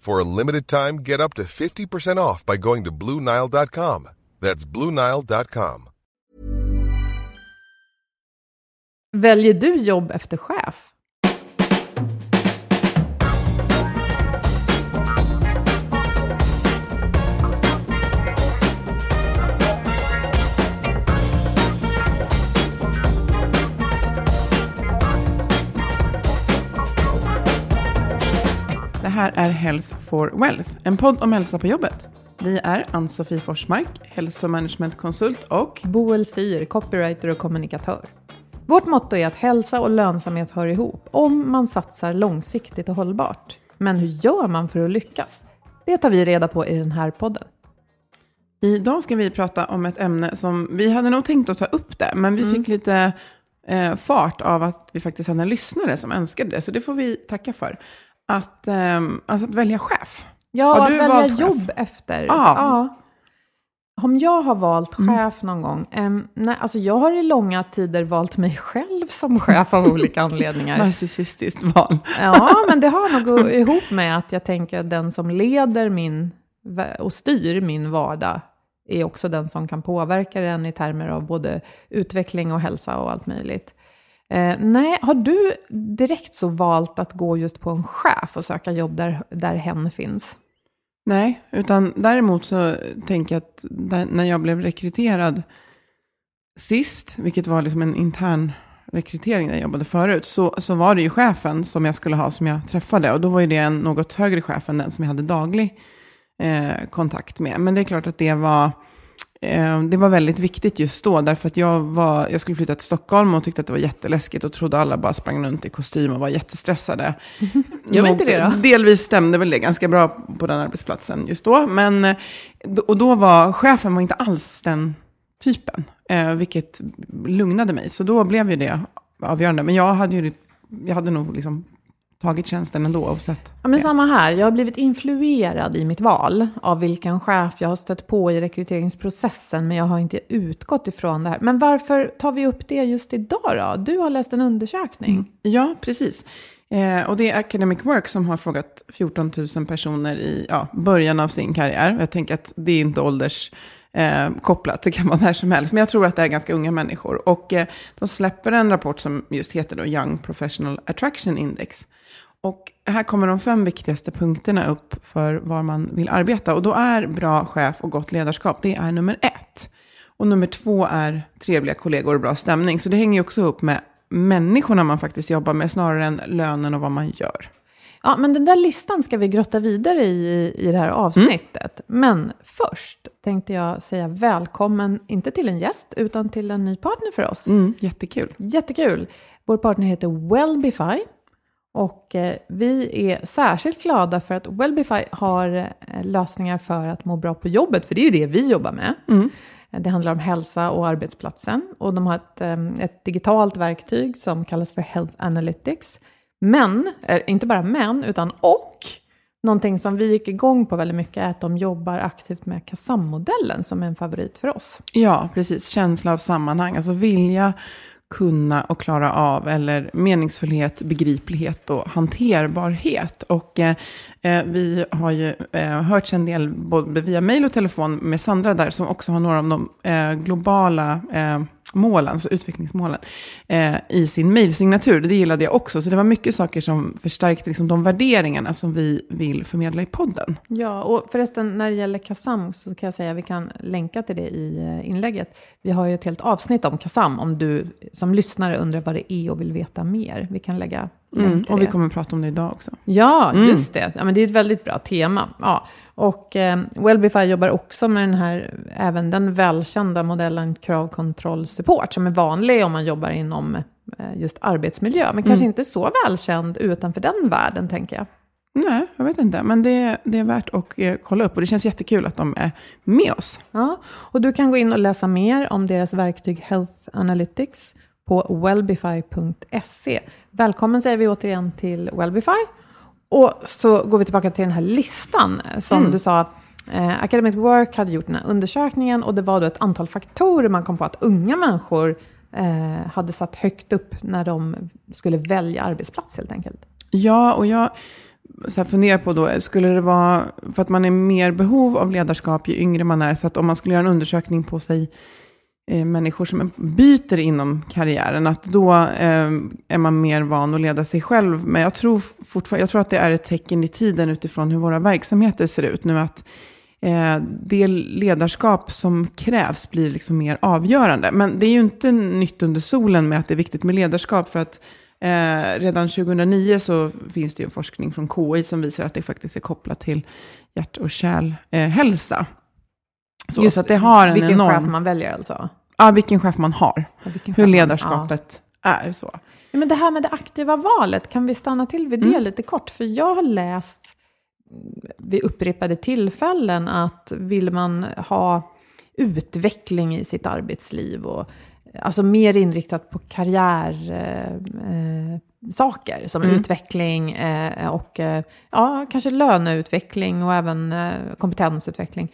For a limited time, get up to 50% off by going to BlueNile.com. That's BlueNile.com. Väljer du jobb efter chef? Här är Health for Wealth, en podd om hälsa på jobbet. Vi är Ann-Sofie Forsmark, hälsomanagementkonsult och Boel Stier, copywriter och kommunikatör. Vårt motto är att hälsa och lönsamhet hör ihop om man satsar långsiktigt och hållbart. Men hur gör man för att lyckas? Det tar vi reda på i den här podden. idag ska vi prata om ett ämne som vi hade nog tänkt att ta upp det, men vi fick lite eh, fart av att vi faktiskt hade en lyssnare som önskade det, så det får vi tacka för. Att, ehm, alltså att välja chef. Ja, Har att välja valt chef? jobb efter. Ja. Om jag har valt chef någon gång? Um, nej, alltså jag har i långa tider valt mig själv som chef av olika anledningar. Narcissistiskt val. Ja, men det har nog ihop med att jag tänker att den som leder min och styr min vardag är också den som kan påverka den i termer av både utveckling och hälsa och allt möjligt. Eh, nej, har du direkt så valt att gå just på en chef och söka jobb där, där hen finns? Nej, utan däremot så tänker jag att där, när jag blev rekryterad sist, vilket var liksom en intern rekrytering där jag jobbade förut, så, så var det ju chefen som jag skulle ha som jag träffade. Och då var ju det en något högre chef än den som jag hade daglig eh, kontakt med. Men det är klart att det var, eh, det var väldigt viktigt just då, därför att jag, var, jag skulle flytta till Stockholm och tyckte att det var jätteläskigt och trodde alla bara sprang runt i kostym och var jättestressade. Vi Nog- inte det då? Delvis stämde väl det ganska bra på den arbetsplatsen just då. Men, eh, och då var chefen var inte alls den typen, eh, vilket lugnade mig. Så då blev ju det avgörande. Men jag hade ju jag hade nog liksom tagit tjänsten ändå oavsett. Ja, men samma här. Jag har blivit influerad i mitt val av vilken chef jag har stött på i rekryteringsprocessen, men jag har inte utgått ifrån det här. Men varför tar vi upp det just idag då? Du har läst en undersökning. Ja, precis. Eh, och det är Academic Work som har frågat 14 000 personer i ja, början av sin karriär. Jag tänker att det är inte ålders eh, kopplat, det kan vara när som helst. Men jag tror att det är ganska unga människor. Och eh, de släpper en rapport som just heter då Young Professional Attraction Index. Och här kommer de fem viktigaste punkterna upp för var man vill arbeta. Och då är bra chef och gott ledarskap, det är nummer ett. Och nummer två är trevliga kollegor och bra stämning. Så det hänger ju också upp med människorna man faktiskt jobbar med, snarare än lönen och vad man gör. Ja, men den där listan ska vi grotta vidare i i det här avsnittet. Men först tänkte jag säga välkommen, inte till en gäst, utan till en ny partner för oss. Mm, jättekul. Jättekul. Vår partner heter Wellbify. Och eh, vi är särskilt glada för att Wellbify har eh, lösningar för att må bra på jobbet, för det är ju det vi jobbar med. Mm. Eh, Det handlar om hälsa och arbetsplatsen. Och de har ett, eh, ett digitalt verktyg som kallas för Health Analytics. Men, inte bara men, utan och, Någonting som vi gick igång på väldigt mycket är att de jobbar aktivt med KASAM-modellen som är en favorit för oss. Ja, precis. Känsla av sammanhang, alltså vilja kunna och klara av, eller meningsfullhet, begriplighet och hanterbarhet. Och eh, eh vi har ju eh, hört en del både via mejl och telefon med Sandra där, som också har några av de eh, globala eh, målen, alltså utvecklingsmålen, eh, i sin mejlsignatur. Det gillade jag också. Så det var mycket saker som förstärkte liksom, de värderingarna som vi vill förmedla i podden. Ja, och förresten när det gäller KASAM så kan jag säga att vi kan länka till det i eh, inlägget. Vi har ju ett helt avsnitt om KASAM om du som lyssnare undrar vad det är och vill veta mer. Vi kan lägga Mm, och vi kommer att prata om det idag också. Ja, mm. just det. Ja, men det är ett väldigt bra tema. Ja. Och eh, Wellbify jobbar också med den här, även den välkända modellen kravkontroll support, som är vanlig om man jobbar inom eh, just arbetsmiljö, men mm. kanske inte så välkänd utanför den världen, tänker jag. Nej, jag vet inte. Men det, det är värt att eh, kolla upp och det känns jättekul att de är med oss. Ja, och du kan gå in och läsa mer om deras verktyg Health Analytics på wellbify.se. Välkommen säger vi återigen till Wellbify. Och så går vi tillbaka till den här listan som mm. du sa. Eh, Academic Work hade gjort den här undersökningen och det var då ett antal faktorer man kom på att unga människor eh, hade satt högt upp när de skulle välja arbetsplats helt enkelt. Ja, och jag så här funderar på då, skulle det vara för att man är mer behov av ledarskap ju yngre man är, så att om man skulle göra en undersökning på sig människor som byter inom karriären, att då eh, är man mer van att leda sig själv. Men jag tror, fortfarande, jag tror att det är ett tecken i tiden utifrån hur våra verksamheter ser ut nu, att eh, det ledarskap som krävs blir liksom mer avgörande. Men det är ju inte nytt under solen med att det är viktigt med ledarskap, för att eh, redan 2009 så finns det ju forskning från KI som visar att det faktiskt är kopplat till hjärt och kärlhälsa. Eh, så Just att det har en vilken enorm... chef man väljer alltså? Ja, vilken chef man har. Ja, Hur ledarskapet ja. är så. Ja, men det här med det aktiva valet, kan vi stanna till vid det mm. lite kort? För jag har läst vid upprepade tillfällen att vill man ha utveckling i sitt arbetsliv och alltså mer inriktat på karriärsaker eh, som mm. utveckling eh, och eh, ja, kanske löneutveckling och även eh, kompetensutveckling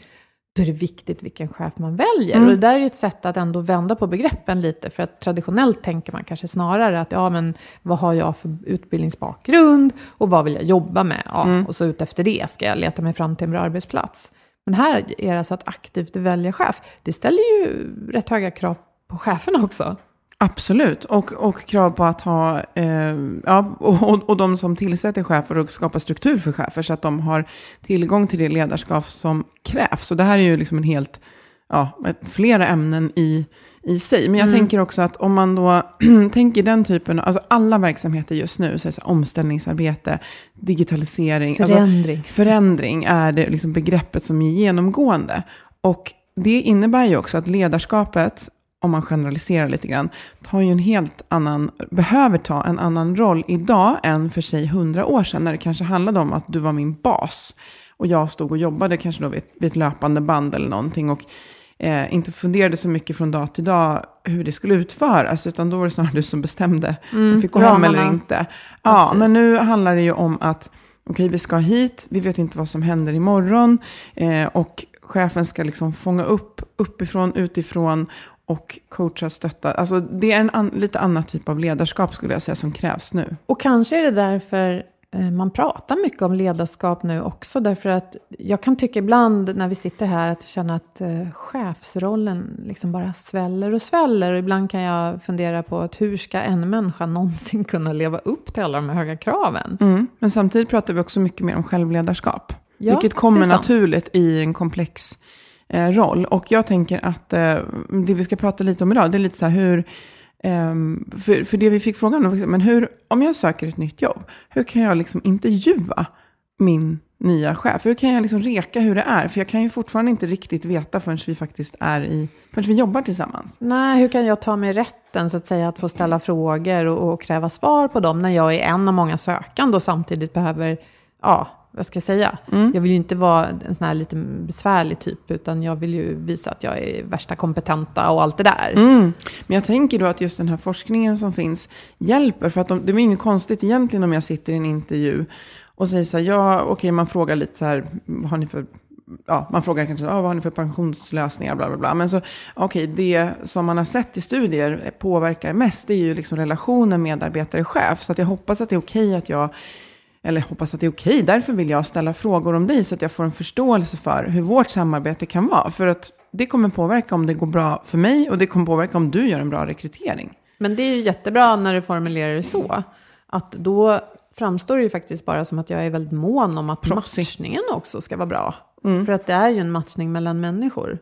då är det viktigt vilken chef man väljer. Mm. Och det där är ett sätt att ändå vända på begreppen lite, för att traditionellt tänker man kanske snarare att ja, men vad har jag för utbildningsbakgrund och vad vill jag jobba med? Ja, mm. Och så utefter det ska jag leta mig fram till en bra arbetsplats. Men här är det alltså att aktivt välja chef. Det ställer ju rätt höga krav på cheferna också. Absolut, och, och krav på att ha, eh, ja, och, och de som tillsätter chefer och skapar struktur för chefer så att de har tillgång till det ledarskap som krävs. Och det här är ju liksom en helt, ja, flera ämnen i, i sig. Men jag mm. tänker också att om man då tänker den typen, alltså alla verksamheter just nu, så så omställningsarbete, digitalisering, alltså förändring, alltså, förändring är det liksom begreppet som är genomgående. Och det innebär ju också att ledarskapet om man generaliserar lite grann, tar ju en helt annan, behöver ta en annan roll idag än för sig hundra år sedan, när det kanske handlade om att du var min bas. Och jag stod och jobbade kanske då vid ett, vid ett löpande band eller någonting. Och eh, inte funderade så mycket från dag till dag hur det skulle utföras, utan då var det snarare du som bestämde mm, om fick gå hem eller inte. Ja, men nu handlar det ju om att okej, vi ska hit, vi vet inte vad som händer imorgon eh, och chefen ska liksom fånga upp uppifrån, utifrån och coacha, stötta. Alltså det är en an, lite annan typ av ledarskap skulle jag säga som krävs nu. Och kanske är det därför eh, man pratar mycket om ledarskap nu också. Därför att jag kan tycka ibland när vi sitter här att känner att eh, chefsrollen liksom bara sväller och sväller. Och ibland kan jag fundera på att hur ska en människa någonsin kunna leva upp till alla de här höga kraven? Mm. Men samtidigt pratar vi också mycket mer om självledarskap. Ja, vilket kommer naturligt i en komplex Eh, roll. Och jag tänker att eh, det vi ska prata lite om idag, det är lite så här hur, ehm, för, för det vi fick frågan om, men hur, om jag söker ett nytt jobb, hur kan jag liksom intervjua min nya chef? Hur kan jag liksom reka hur det är? För jag kan ju fortfarande inte riktigt veta förrän vi faktiskt är i, förrän vi jobbar tillsammans. Nej, hur kan jag ta mig rätten så att säga att få ställa frågor och, och kräva svar på dem när jag är en av många sökande och samtidigt behöver ja, vad ska jag säga? Mm. Jag vill ju inte vara en sån här lite besvärlig typ, utan jag vill ju visa att jag är värsta kompetenta och allt det där. Mm. Men jag tänker då att just den här forskningen som finns hjälper, för att de, det är inget konstigt egentligen om jag sitter i en intervju och säger så här, ja, okej, man frågar lite så här, vad har ni för, ja, man frågar kanske, ja, vad har ni för pensionslösningar, bla, bla, bla. Men så, okej, det som man har sett i studier påverkar mest, det är ju liksom relationen medarbetare-chef. Så att jag hoppas att det är okej att jag, eller hoppas att det är okej, därför vill jag ställa frågor om dig, så att jag får en förståelse för hur vårt samarbete kan vara. För att det kommer påverka om det går bra för mig, och det kommer påverka om du gör en bra rekrytering. Men det är ju jättebra när du formulerar det så. Att då framstår det ju faktiskt bara som att jag är väldigt mån om att Proffsig. matchningen också ska vara bra. För att det är ju en matchning mellan människor.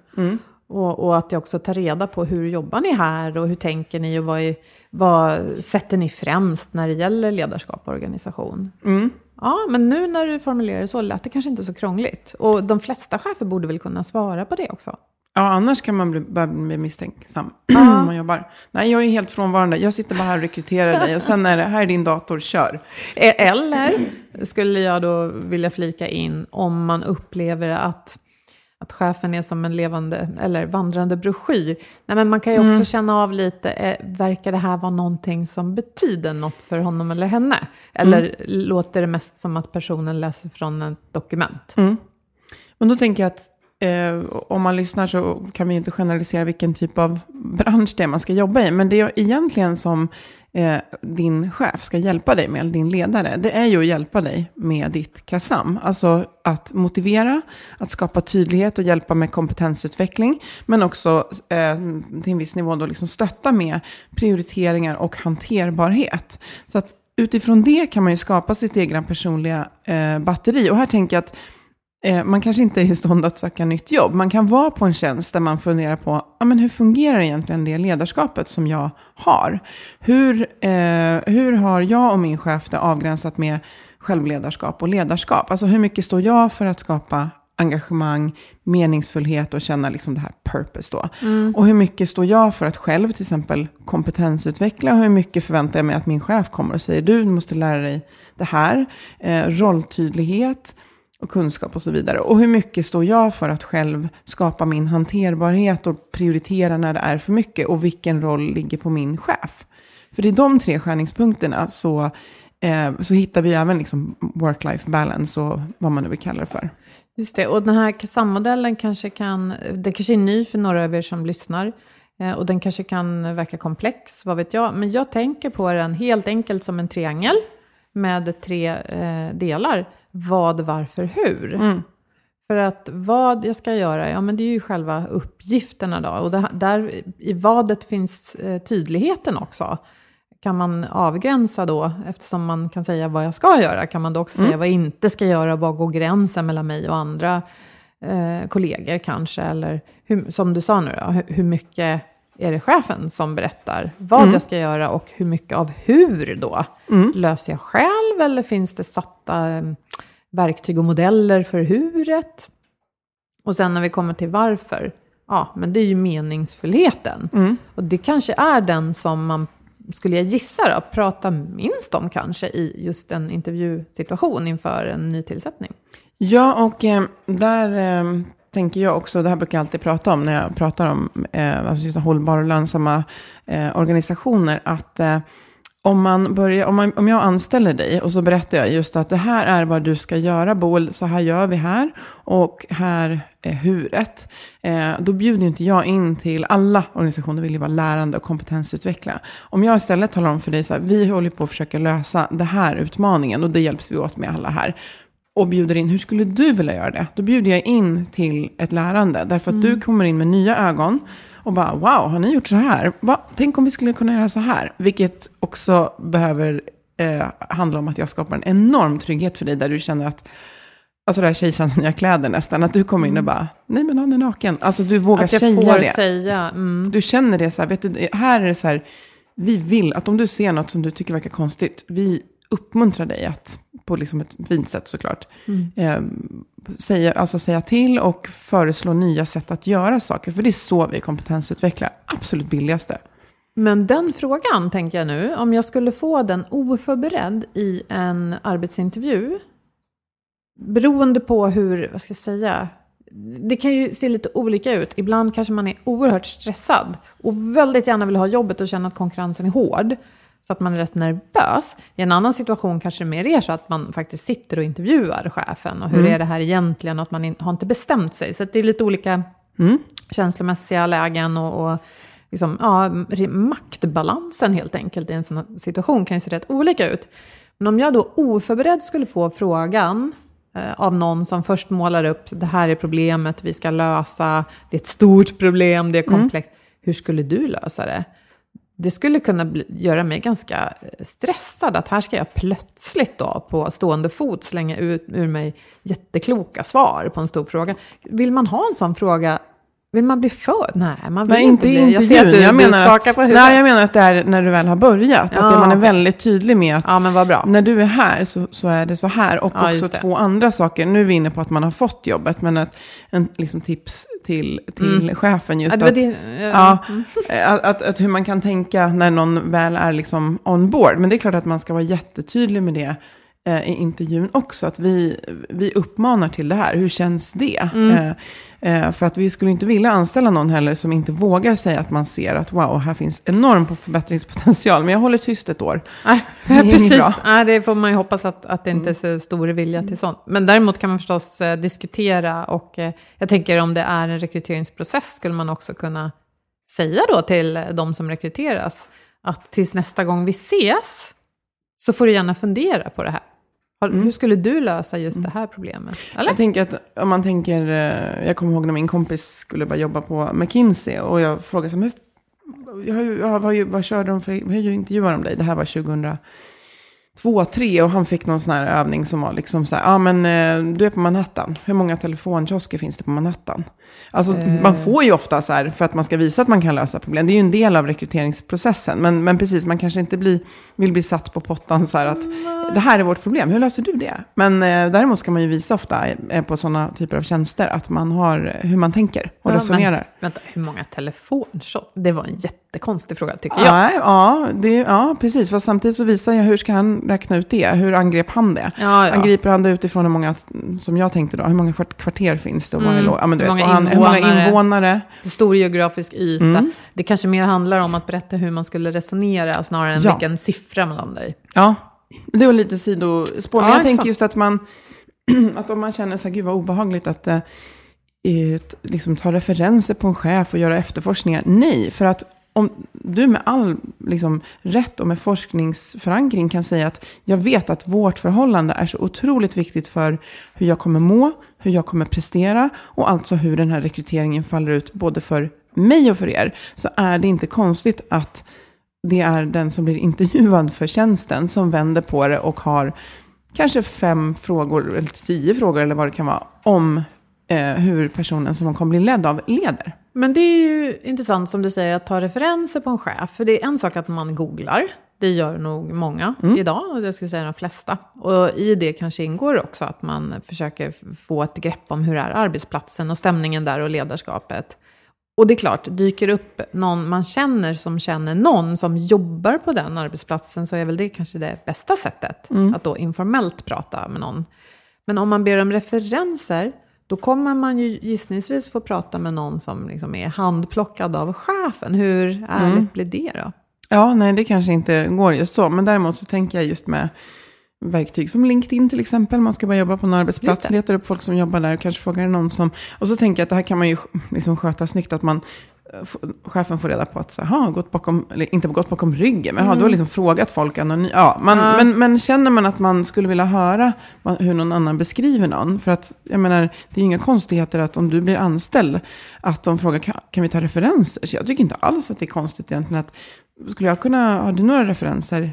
Och, och att jag också tar reda på hur jobbar ni här och hur tänker ni och vad, är, vad sätter ni främst när det gäller ledarskap och organisation. Ja, men nu när du formulerar det så lät det kanske inte så krångligt. Och de flesta chefer borde väl kunna svara på det också. Ja, annars kan man bli, börja bli misstänksam om man jobbar. Nej, jag är helt frånvarande. Jag sitter bara här och rekryterar dig och sen är det, här är din dator, kör. E- Eller skulle jag då vilja flika in om man upplever att, att chefen är som en levande eller vandrande broschyr. Nej, men man kan ju också känna av lite, eh, verkar det här vara någonting som betyder något för honom eller henne? Eller låter det mest som att personen läser från ett dokument? Men då tänker jag att eh, om man lyssnar så kan vi ju inte generalisera vilken typ av bransch det är man ska jobba i. Men det är egentligen som eh, din chef ska hjälpa dig med, eller din ledare, det är ju att hjälpa dig med ditt KASAM. Alltså att motivera, att skapa tydlighet och hjälpa med kompetensutveckling. Men också eh, till en viss nivå då liksom stötta med prioriteringar och hanterbarhet. Så att utifrån det kan man ju skapa sitt egna personliga eh, batteri. Och här tänker jag att man kanske inte är i stånd att söka nytt jobb. Man kan vara på en tjänst där man funderar på ja, men hur fungerar egentligen det ledarskapet som jag har. Hur, eh, hur har jag och min chef det avgränsat med självledarskap och ledarskap? Alltså hur mycket står jag för att skapa engagemang, meningsfullhet och känna liksom det här purpose då. Och hur mycket står jag för att själv till exempel kompetensutveckla och hur mycket förväntar jag mig att min chef kommer och säger du måste lära dig det här, eh, rolltydlighet och kunskap och så vidare. Och hur mycket står jag för att själv skapa min hanterbarhet och prioritera när det är för mycket och vilken roll ligger på min chef. För i de tre skärningspunkterna så, eh, så hittar vi även liksom work-life balance och vad man nu vill kalla det för. Just det, och den här KASAM-modellen kanske kan, det kanske är ny för några av er som lyssnar. eh, Och den kanske kan verka komplex, vad vet jag. Men jag tänker på den helt enkelt som en triangel med tre eh, delar. Vad, varför, hur. För att vad jag ska göra, ja men det är ju själva uppgifterna då. Och det, där i vadet finns eh, tydligheten också. Kan man avgränsa då, eftersom man kan säga vad jag ska göra, kan man då också säga vad jag inte ska göra, var går gränsen mellan mig och andra eh, kollegor kanske, eller hur, som du sa nu då, hur, hur mycket är det chefen som berättar vad jag ska göra och hur mycket av hur då? Löser jag själv eller finns det satta eh, verktyg och modeller för huret? Och sen när vi kommer till varför, ja, men det är ju meningsfullheten. Och det kanske är den som man, skulle jag gissa då, pratar minst om kanske i just en intervjusituation inför en ny tillsättning. Ja, och eh, där eh, tänker jag också, det här brukar jag alltid prata om när jag pratar om eh, alltså just hållbara och lönsamma eh, organisationer, att eh, om, man börjar, om, man, om jag anställer dig och så berättar jag just att det här är vad du ska göra, Boel, så här gör vi här och här är huret. Eh, då bjuder inte jag in till alla organisationer, vill ju vara lärande och kompetensutveckla. Om jag istället talar om för dig så här, vi håller på att försöka lösa den här utmaningen och det hjälps vi åt med alla här och bjuder in, hur skulle du vilja göra det? Då bjuder jag in till ett lärande, därför att du kommer in med nya ögon och bara, wow, har ni gjort så här? Va? Tänk om vi skulle kunna göra så här? Vilket också behöver eh, handla om att jag skapar en enorm trygghet för dig, där du känner att, alltså det här kejsarens nya kläder nästan, att du kommer in och bara, nej men han är naken. Alltså du vågar säga det. säga, mm, Du känner det så här, vet du, här är det så här, vi vill att om du ser något som du tycker verkar konstigt, vi uppmuntrar dig att, på liksom ett fint sätt såklart, eh, säga, alltså säga till och föreslå nya sätt att göra saker. För det är så vi kompetensutvecklar, absolut billigaste. Men den frågan tänker jag nu, om jag skulle få den oförberedd i en arbetsintervju, beroende på hur, vad ska jag säga, det kan ju se lite olika ut. Ibland kanske man är oerhört stressad och väldigt gärna vill ha jobbet och känna att konkurrensen är hård. Så att man är rätt nervös. I en annan situation kanske det mer är så att man faktiskt sitter och intervjuar chefen. Och hur Mm. är det här egentligen? Och att man in, har inte bestämt sig. Så det är lite olika Mm. känslomässiga lägen och, och liksom, ja, maktbalansen helt enkelt i en sån situation kan ju se rätt olika ut. Men om jag då oförberedd skulle få frågan eh, av någon som först målar upp det här är problemet vi ska lösa, det är ett stort problem, det är komplext. Hur skulle du lösa det? Det skulle kunna bli, göra mig ganska eh, stressad att här ska jag plötsligt då på stående fot slänga ut ur mig jättekloka svar på en stor fråga. Vill man ha en sån fråga? Vill man bli för? Nej, man vill Nej, inte bli. Jag ser att du, jag, du menar skakar att, på huvudet. nej, jag menar att det är när du väl har börjat. Ja, att man är väldigt tydlig med att Ja, när du är här så, så är det så här. Och Ja, också just två andra saker. Nu är vi inne på att man har fått jobbet, men ett, en liksom tips till, till chefen just Mm. Det var att, det, ja, eh, att, att, att hur man kan tänka när någon väl är liksom on board. Men det är klart att man ska vara jättetydlig med det i intervjun också. Att vi, vi uppmanar till det här. Hur känns det? Mm. Eh, eh, för att vi skulle inte vilja anställa någon heller som inte vågar säga att man ser att wow, här finns enorm förbättringspotential. Men jag håller tyst ett år. Nej, Det precis. Nej, det får man ju hoppas att, att det inte är så stor vilja till sånt. Men däremot kan man förstås eh, diskutera och eh, jag tänker om det är en rekryteringsprocess skulle man också kunna säga då till eh, de som rekryteras att tills nästa gång vi ses så får du gärna fundera på det här. Har, Hur skulle du lösa just det här problemet? Eller? Jag tänker att om man tänker, eh, jag kommer ihåg när min kompis skulle börja jobba på McKinsey och jag frågade så här, jag har ju, jag har ju, vad körde de för, hur intervjuade de dig? Det här var 2002, 2003 och han fick någon sån här övning som var liksom så här, ja men eh, du är på Manhattan, hur många telefonkiosker finns det på Manhattan? Alltså man får ju ofta så här, för att man ska visa att man kan lösa problem, det är ju en del av rekryteringsprocessen, men, men precis, man kanske inte blir, vill bli satt på pottan så här att det här är vårt problem, hur löser du det? Men eh, däremot ska man ju visa ofta eh, på sådana typer av tjänster att man har hur man tänker och Ja, resonerar. Men, vänta, hur många telefonshot? Det var en jättekonstig fråga tycker jag. Ja, ja, det, ja, precis. Fast samtidigt så visar jag hur ska han räkna ut det? Hur angrep han det? Ja, ja. Angriper han det utifrån hur många, som jag tänkte då, hur många kvart, kvarter finns det? Och Mm, låg- ja, men du hur vet, många han, hur många invånare? Stor geografisk yta. Mm. Det kanske mer handlar om att berätta hur man skulle resonera snarare än Ja. vilken siffra man landar i. Ja, det var lite sidospår. Men Ja, jag tänker just att man, att om man känner så här, gud vad obehagligt att eh, liksom ta referenser på en chef och göra efterforskningar. Nej, för att om du med all liksom, rätt och med forskningsförankring kan säga att jag vet att vårt förhållande är så otroligt viktigt för hur jag kommer må, hur jag kommer prestera och alltså hur den här rekryteringen faller ut både för mig och för er, så är det inte konstigt att det är den som blir intervjuad för tjänsten som vänder på det och har kanske fem frågor, eller tio frågor eller vad det kan vara, om eh, hur personen som de kommer bli ledd av leder. Men det är ju intressant som du säger att ta referenser på en chef. För det är en sak att man googlar. Det gör nog många idag, och jag skulle säga de flesta. Och i det kanske ingår också att man försöker få ett grepp om hur är arbetsplatsen och stämningen där och ledarskapet. Och det är klart, dyker upp någon man känner som känner någon som jobbar på den arbetsplatsen så är väl det kanske det bästa sättet. Att då informellt prata med någon. Men om man ber om referenser, då kommer man ju gissningsvis få prata med någon som liksom är handplockad av chefen. Hur ärligt blir det då? Ja, nej, det kanske inte går just så. Men däremot så tänker jag just med verktyg som LinkedIn till exempel. Man ska bara jobba på en arbetsplats, letar upp folk som jobbar där och kanske frågar någon som... Och så tänker jag att det här kan man ju liksom sköta snyggt, att man chefen får reda på att, "Ha, gått bakom, eller inte gått bakom ryggen, men mm. du har liksom frågat folk anonymt. Ja, man, Ja. Men, men känner man att man skulle vilja höra hur någon annan beskriver någon, för att jag menar, det är ju inga konstigheter att om du blir anställd, att de frågar, kan, kan vi ta referenser? Så jag tycker inte alls att det är konstigt egentligen att, skulle jag kunna, har du några referenser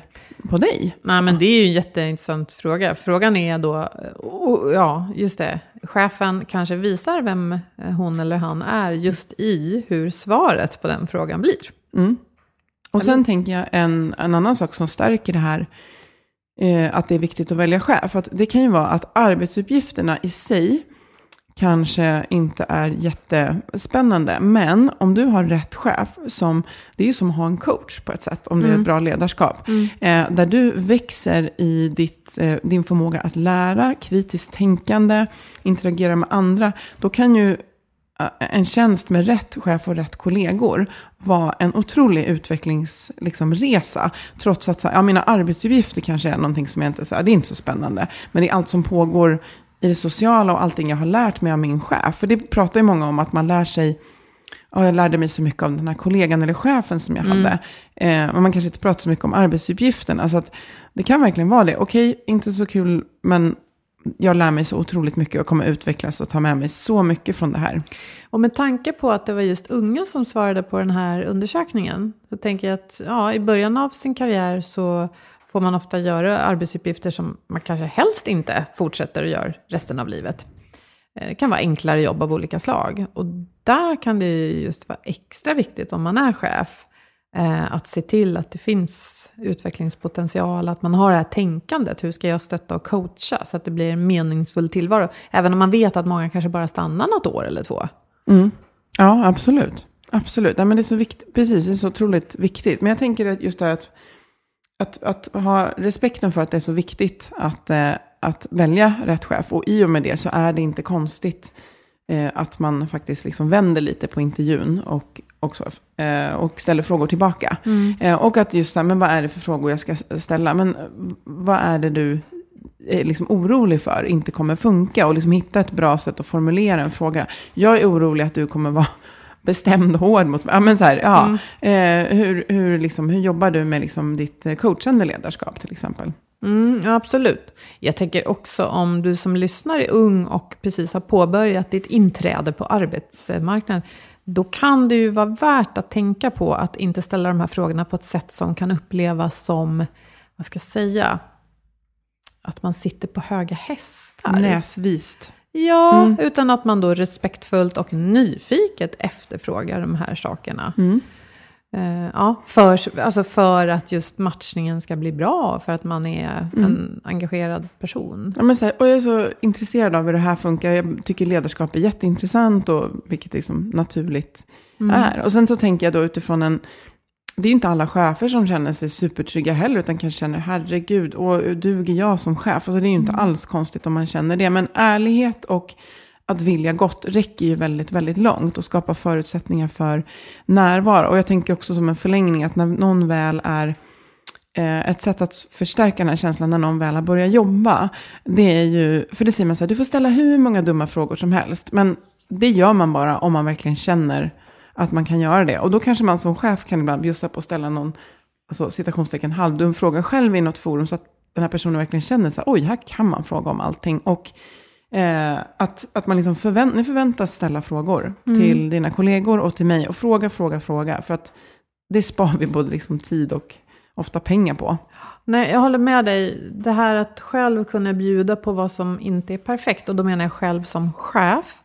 på dig? Nej, men det är ju en jätteintressant fråga. Frågan är då, oh, ja, just det, chefen kanske visar vem eh, hon eller han är just i hur svaret på den frågan blir. Mm. Och sen tänker jag en, en annan sak som stärker det här, eh, att det är viktigt att välja chef. För att det kan ju vara att arbetsuppgifterna i sig kanske inte är jättespännande. Men om du har rätt chef, som, det är ju som att ha en coach på ett sätt, om det är ett bra ledarskap. Eh, där du växer i ditt, eh, din förmåga att lära, kritiskt tänkande, interagera med andra. Då kan ju en tjänst med rätt chef och rätt kollegor var en otrolig utvecklingsresa. Liksom, resa. trots att ja, mina arbetsuppgifter kanske är någonting som jag inte, så det är inte så spännande. Men det är allt som pågår i det sociala och allting jag har lärt mig av min chef. För det pratar ju många om att man lär sig och jag lärde mig så mycket av den här kollegan eller chefen som jag mm. hade. Eh, men man kanske inte pratar så mycket om arbetsuppgifterna. Så att det kan verkligen vara det. Okej, inte så kul, men jag lär mig så otroligt mycket och kommer utvecklas och ta med mig så mycket från det här. Och med tanke på att det var just unga som svarade på den här undersökningen, så tänker jag att ja, i början av sin karriär så får man ofta göra arbetsuppgifter som man kanske helst inte fortsätter att göra resten av livet. Det kan vara enklare jobb av olika slag. Och där kan det just vara extra viktigt om man är chef, eh, att se till att det finns utvecklingspotential, att man har det här tänkandet, hur ska jag stötta och coacha så att det blir en meningsfull tillvaro, även om man vet att många kanske bara stannar något år eller två. Mm. Ja, absolut. Absolut, ja, men det är så vikt, precis, det är så otroligt viktigt. Men jag tänker att just det här att, att, att ha respekten för att det är så viktigt att, eh, att välja rätt chef. Och i och med det så är det inte konstigt eh, att man faktiskt liksom vänder lite på intervjun och, också, eh, och ställer frågor tillbaka. Mm. Eh, och att just så men vad är det för frågor jag ska ställa? Men vad är det du är liksom orolig för inte kommer funka? Och liksom hitta ett bra sätt att formulera en fråga. Jag är orolig att du kommer vara bestämd och hård mot mig. Ja, men så här, ja, mm. eh, hur, hur, liksom, hur jobbar du med liksom ditt eh, coachande ledarskap till exempel? Mm, ja, absolut. Jag tänker också om du som lyssnar är ung och precis har påbörjat ditt inträde på arbetsmarknaden. Då kan det ju vara värt att tänka på att inte ställa de här frågorna på ett sätt som kan upplevas som, vad ska jag säga, att man sitter på höga hästar. Näsvist. Ja, mm. utan att man då respektfullt och nyfiket efterfrågar de här sakerna. Mm. Uh, ja, för, alltså för att just matchningen ska bli bra, för att man är mm. en engagerad person. Ja, men så här, och jag är så intresserad av hur det här funkar. Jag tycker ledarskap är jätteintressant, och, vilket liksom naturligt mm. är. Och sen så tänker jag då utifrån en... Det är inte alla chefer som känner sig supertrygga heller, utan kanske känner herregud, och duger jag som chef? Alltså det är ju inte mm. alls konstigt om man känner det. Men ärlighet och att vilja gott räcker ju väldigt, väldigt långt och skapar förutsättningar för närvaro. Och jag tänker också som en förlängning att när någon väl är eh, ett sätt att förstärka den här känslan när någon väl har börjat jobba, det är ju, för det säger man så här, du får ställa hur många dumma frågor som helst, men det gör man bara om man verkligen känner att man kan göra det. Och då kanske man som chef kan ibland bjussa på att ställa någon, alltså citationstecken, halvdum fråga själv i något forum, så att den här personen verkligen känner så här, oj, här kan man fråga om allting. Och Eh, att, att man liksom förvänt, ni förväntas ställa frågor mm. till dina kollegor och till mig. Och fråga, fråga, fråga. För att det spar vi både liksom tid och ofta pengar på. Nej, jag håller med dig. Det här att själv kunna bjuda på vad som inte är perfekt, och då menar jag själv som chef,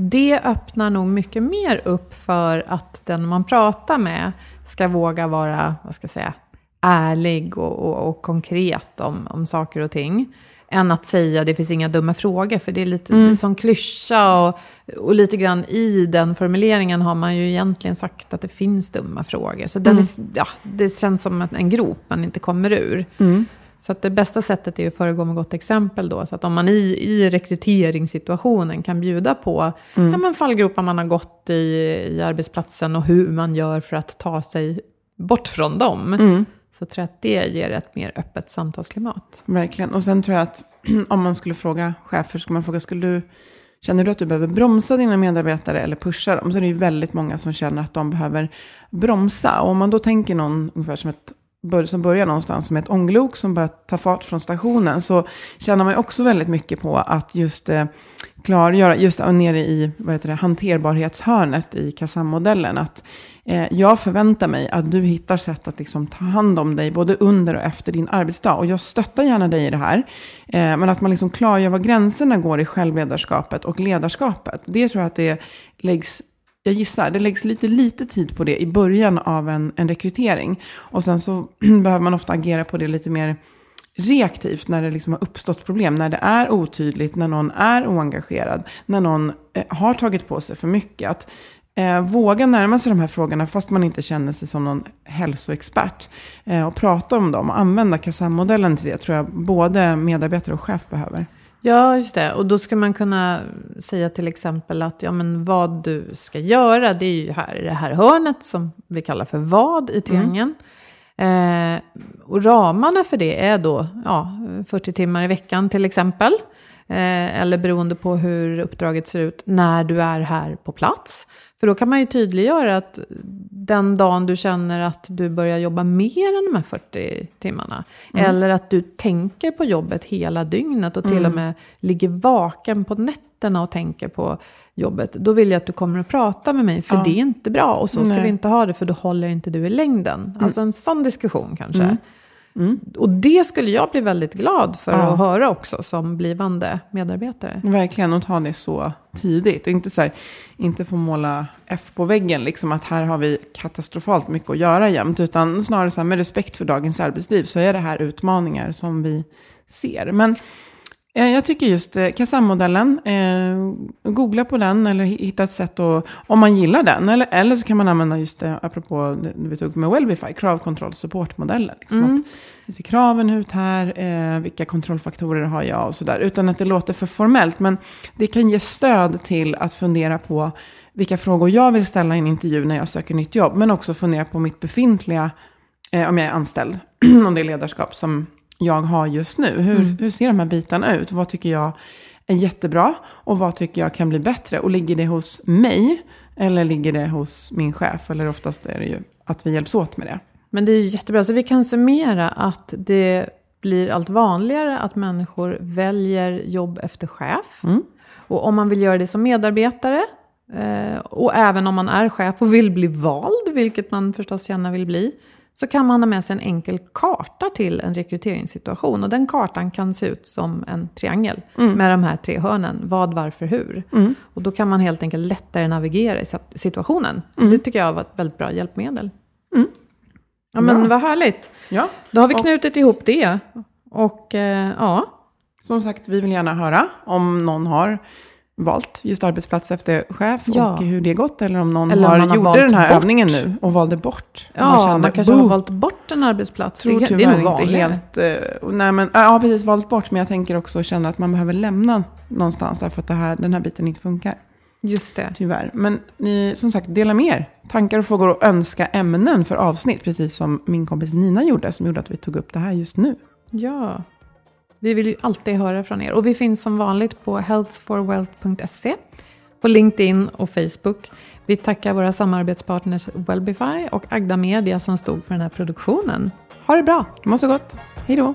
det öppnar nog mycket mer upp för att den man pratar med ska våga vara, vad ska jag säga, ärlig och, och, och konkret om, om saker och ting än att säga det finns inga dumma frågor. För det är lite mm. som klyscha och, och lite grann i den formuleringen har man ju egentligen sagt att det finns dumma frågor. Så den mm. är, ja, det känns som en grop man inte kommer ur. Mm. Så att det bästa sättet är att föregå med gott exempel då. Så att om man i, i rekryteringssituationen kan bjuda på mm. ja, men fallgropar man har gått i, i arbetsplatsen och hur man gör för att ta sig bort från dem. Mm så tror jag att det ger ett mer öppet samtalsklimat. Verkligen. Och sen tror jag att om man skulle fråga chefer, skulle man fråga, skulle du, känner du att du behöver bromsa dina medarbetare eller pusha dem? Så är det ju väldigt många som känner att de behöver bromsa. Och om man då tänker någon ungefär som ett som börjar någonstans som ett ånglok som börjar ta fart från stationen så känner man ju också väldigt mycket på att just eh, klargöra, just nere i vad heter det, hanterbarhetshörnet i KASAM-modellen, att eh, jag förväntar mig att du hittar sätt att liksom ta hand om dig både under och efter din arbetsdag. Och jag stöttar gärna dig i det här. Eh, men att man liksom klargör var gränserna går i självledarskapet och ledarskapet. Det tror jag att det läggs jag gissar, det läggs lite lite tid på det i början av en, en rekrytering. Och sen så behöver man ofta agera på det lite mer reaktivt när det liksom har uppstått problem. När det är otydligt, när någon är oengagerad, när någon eh, har tagit på sig för mycket. Att eh, våga närma sig de här frågorna fast man inte känner sig som någon hälsoexpert. Eh, och prata om dem och använda KASAM-modellen till det tror jag både medarbetare och chef behöver. Ja, just det. Och då ska man kunna säga till exempel att ja, men vad du ska göra, det är ju här i det här hörnet som vi kallar för vad i triangeln. Mm. Eh, och ramarna för det är då ja, 40 timmar i veckan till exempel. Eh, eller beroende på hur uppdraget ser ut när du är här på plats. För då kan man ju tydliggöra att den dagen du känner att du börjar jobba mer än de här 40 timmarna. Mm. Eller att du tänker på jobbet hela dygnet och till mm. och med ligger vaken på nätterna och tänker på jobbet. Då vill jag att du kommer och pratar med mig, för ja. det är inte bra. Och så ska Nej. vi inte ha det, för då håller inte du i längden. Mm. Alltså en sån diskussion kanske. Mm. Och det skulle jag bli väldigt glad för ja. att höra också som blivande medarbetare. Verkligen, och ta det så tidigt. Inte, så här, inte få måla F på väggen, liksom att här har vi katastrofalt mycket att göra jämt. Utan snarare så här, med respekt för dagens arbetsliv så är det här utmaningar som vi ser. Men jag tycker just eh, Kazam-modellen, eh, googla på den eller hitta ett sätt att, om man gillar den. Eller, eller så kan man använda just det, apropå det vi tog med Wellbify, kravkontroll supportmodellen. Liksom mm. hur ser kraven ut här? Eh, vilka kontrollfaktorer har jag och sådär. Utan att det låter för formellt. Men det kan ge stöd till att fundera på vilka frågor jag vill ställa i en intervju när jag söker nytt jobb. Men också fundera på mitt befintliga, eh, om jag är anställd, om det är ledarskap som jag har just nu. Hur, mm. hur ser de här bitarna ut? Vad tycker jag är jättebra? Och vad tycker jag kan bli bättre? Och ligger det hos mig? Eller ligger det hos min chef? Eller oftast är det ju att vi hjälps åt med det. Men det är jättebra. Så vi kan summera att det blir allt vanligare att människor väljer jobb efter chef. Mm. Och om man vill göra det som medarbetare eh, och även om man är chef och vill bli vald, vilket man förstås gärna vill bli, så kan man ha med sig en enkel karta till en rekryteringssituation. Och den kartan kan se ut som en triangel mm. med de här tre hörnen. Vad, varför, hur. Mm. Och då kan man helt enkelt lättare navigera i situationen. Mm. Det tycker jag var ett väldigt bra hjälpmedel. Mm. Ja men vad härligt. Ja. Då har vi knutit och, ihop det. Och eh, ja. Som sagt, vi vill gärna höra om någon har valt just arbetsplats efter chef ja. och hur det gått. Eller om någon eller har, har gjorde den här bort. övningen nu och valde bort. Ja, man, kände, man kanske har valt bort en arbetsplats. Tror det, det är nog vanligare. Helt, uh, nej, men, ja, precis valt bort. Men jag tänker också känna att man behöver lämna någonstans. Därför att det här, den här biten inte funkar. Just det. Tyvärr. Men ni, som sagt, dela med er. Tankar och frågor och önska ämnen för avsnitt. Precis som min kompis Nina gjorde. Som gjorde att vi tog upp det här just nu. Ja. Vi vill ju alltid höra från er. Och vi finns som vanligt på healthforwealth.se, på LinkedIn och Facebook. Vi tackar våra samarbetspartners Wellbify och Agda Media som stod för den här produktionen. Ha det bra! Må så gott! Hej då!